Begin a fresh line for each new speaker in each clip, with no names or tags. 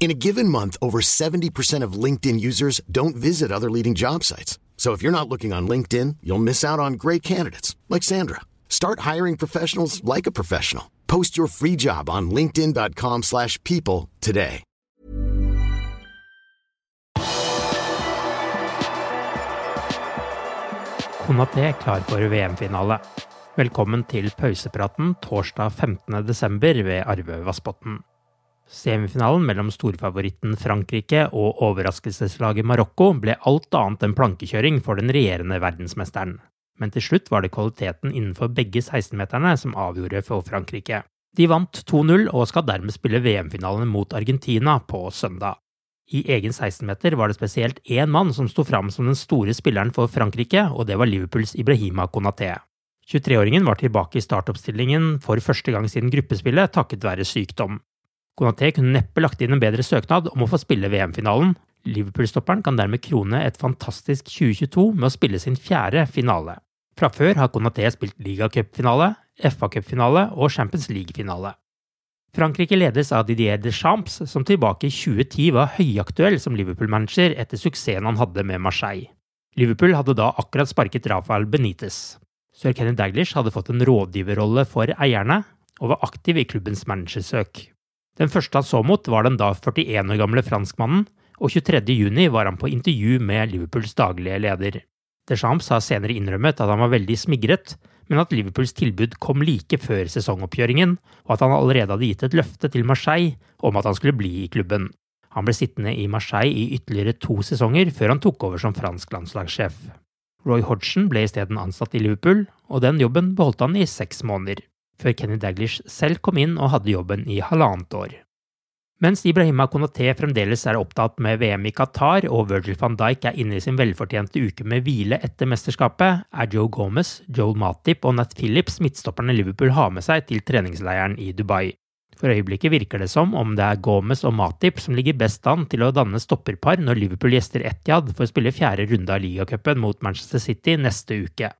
In a given month, over 70% of LinkedIn users don't visit other leading job sites. So if you're not looking on LinkedIn, you'll miss out on great candidates like Sandra. Start hiring professionals like a professional. Post your free job on linkedin.com/people today.
Konaté klar for VM-finale. Velkommen til pausepraten torsdag 15.12. ved Arve Vassbotn. Semifinalen mellom storfavoritten Frankrike og overraskelseslaget Marokko ble alt annet enn plankekjøring for den regjerende verdensmesteren. Men til slutt var det kvaliteten innenfor begge 16-meterne som avgjorde for Frankrike. De vant 2-0 og skal dermed spille VM-finalen mot Argentina på søndag. I egen 16-meter var det spesielt én mann som sto fram som den store spilleren for Frankrike, og det var Liverpools Ibrahima Konaté. 23-åringen var tilbake i startoppstillingen for første gang siden gruppespillet takket være sykdom. Konaté kunne neppe lagt inn en bedre søknad om å få spille VM-finalen. Liverpool-stopperen kan dermed krone et fantastisk 2022 med å spille sin fjerde finale. Fra før har Conaté spilt ligacupfinale, FA-cupfinale og Champions League-finale. Frankrike ledes av Didier Deschamps, som tilbake i 2010 var høyaktuell som Liverpool-manager etter suksessen han hadde med Marseille. Liverpool hadde da akkurat sparket Rafael Benitez. Sir Kenny Daglish hadde fått en rådgiverrolle for eierne, og var aktiv i klubbens managersøk. Den første han så mot, var den da 41 år gamle franskmannen, og 23. juni var han på intervju med Liverpools daglige leder. Deschamps har senere innrømmet at han var veldig smigret, men at Liverpools tilbud kom like før sesongoppgjøringen, og at han allerede hadde gitt et løfte til Marseille om at han skulle bli i klubben. Han ble sittende i Marseille i ytterligere to sesonger før han tok over som fransk landslagssjef. Roy Hodgson ble isteden ansatt i Liverpool, og den jobben beholdt han i seks måneder, før Kenny Daglish selv kom inn og hadde jobben i halvannet år. Mens Ibrahima Konaté fremdeles er opptatt med VM i Qatar og Virgil van Dijk er inne i sin velfortjente uke med hvile etter mesterskapet, er Joe Gomez, Joel Matip og Nat Phillips midtstopperne Liverpool har med seg til treningsleiren i Dubai. For øyeblikket virker det som om det er Gomez og Matip som ligger best an til å danne stopperpar når Liverpool gjester Etiad for å spille fjerde runde av ligacupen mot Manchester City neste uke.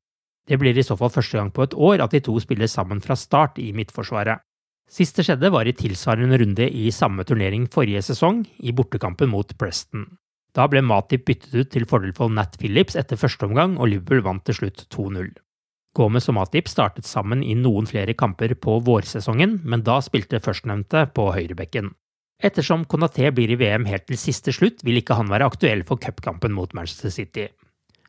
Det blir i så fall første gang på et år at de to spiller sammen fra start i midtforsvaret. Sist det skjedde, var i tilsvarende runde i samme turnering forrige sesong, i bortekampen mot Preston. Da ble Matip byttet ut til fordel for Nat Phillips etter første omgang, og Liverpool vant til slutt 2-0. Gomez og Matip startet sammen i noen flere kamper på vårsesongen, men da spilte førstnevnte på høyrebekken. Ettersom Konaté blir i VM helt til siste slutt, vil ikke han være aktuell for cupkampen mot Manchester City.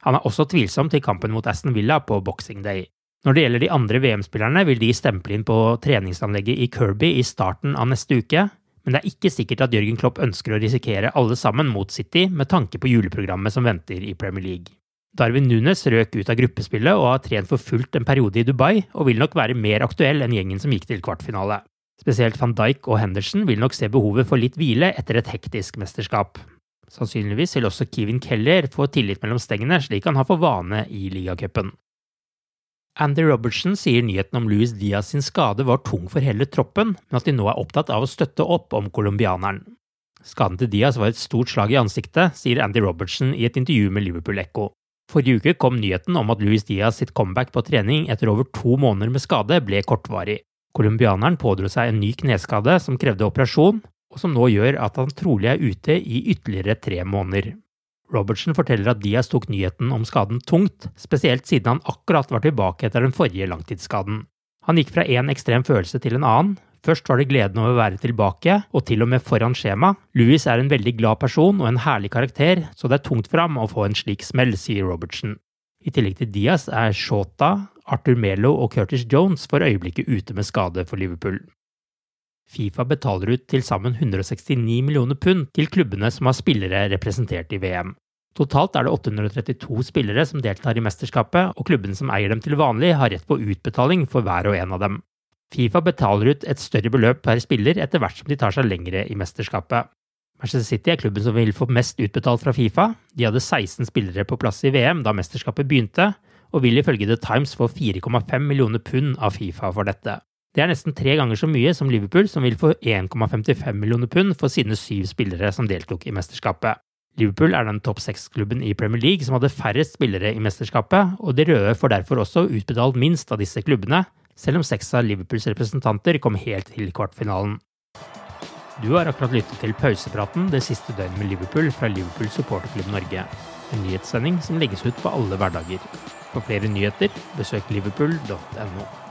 Han er også tvilsom til kampen mot Aston Villa på Boxing Day. Når det gjelder de andre VM-spillerne, vil de stemple inn på treningsanlegget i Kirby i starten av neste uke, men det er ikke sikkert at Jørgen Klopp ønsker å risikere alle sammen mot City med tanke på juleprogrammet som venter i Premier League. Darwin Nunes røk ut av gruppespillet og har trent for fullt en periode i Dubai, og vil nok være mer aktuell enn gjengen som gikk til kvartfinale. Spesielt van Dijk og Henderson vil nok se behovet for litt hvile etter et hektisk mesterskap. Sannsynligvis vil også Kevin Keller få tillit mellom stengene, slik han har for vane i ligacupen. Andy Robertson sier nyheten om Louis Diaz sin skade var tung for hele troppen, men at de nå er opptatt av å støtte opp om colombianeren. Skaden til Diaz var et stort slag i ansiktet, sier Andy Robertson i et intervju med Liverpool Echo. Forrige uke kom nyheten om at Louis Diaz sitt comeback på trening etter over to måneder med skade ble kortvarig. Colombianeren pådro seg en ny kneskade som krevde operasjon, og som nå gjør at han trolig er ute i ytterligere tre måneder. Robertsen forteller at Diaz tok nyheten om skaden tungt, spesielt siden han akkurat var tilbake etter den forrige langtidsskaden. Han gikk fra én ekstrem følelse til en annen. Først var det gleden over å være tilbake, og til og med foran skjema. Louis er en veldig glad person og en herlig karakter, så det er tungt for ham å få en slik smell, sier Robertsen. I tillegg til Diaz er Shota, Arthur Melo og Curtis Jones for øyeblikket ute med skade for Liverpool. Fifa betaler ut til sammen 169 millioner pund til klubbene som har spillere representert i VM. Totalt er det 832 spillere som deltar i mesterskapet, og klubbene som eier dem til vanlig, har rett på utbetaling for hver og en av dem. Fifa betaler ut et større beløp per spiller etter hvert som de tar seg lengre i mesterskapet. Manchester City er klubben som vil få mest utbetalt fra Fifa. De hadde 16 spillere på plass i VM da mesterskapet begynte, og vil ifølge The Times få 4,5 millioner pund av Fifa for dette. Det er nesten tre ganger så mye som Liverpool, som vil få 1,55 millioner pund for sine syv spillere som deltok i mesterskapet. Liverpool er den topp seks-klubben i Premier League som hadde færrest spillere i mesterskapet, og de røde får derfor også utbetalt minst av disse klubbene, selv om seks av Liverpools representanter kom helt til kvartfinalen. Du har akkurat lyttet til pausepraten det siste døgnet med Liverpool fra Liverpool supporterklubb Norge. En nyhetssending som legges ut på alle hverdager. For flere nyheter, besøk liverpool.no.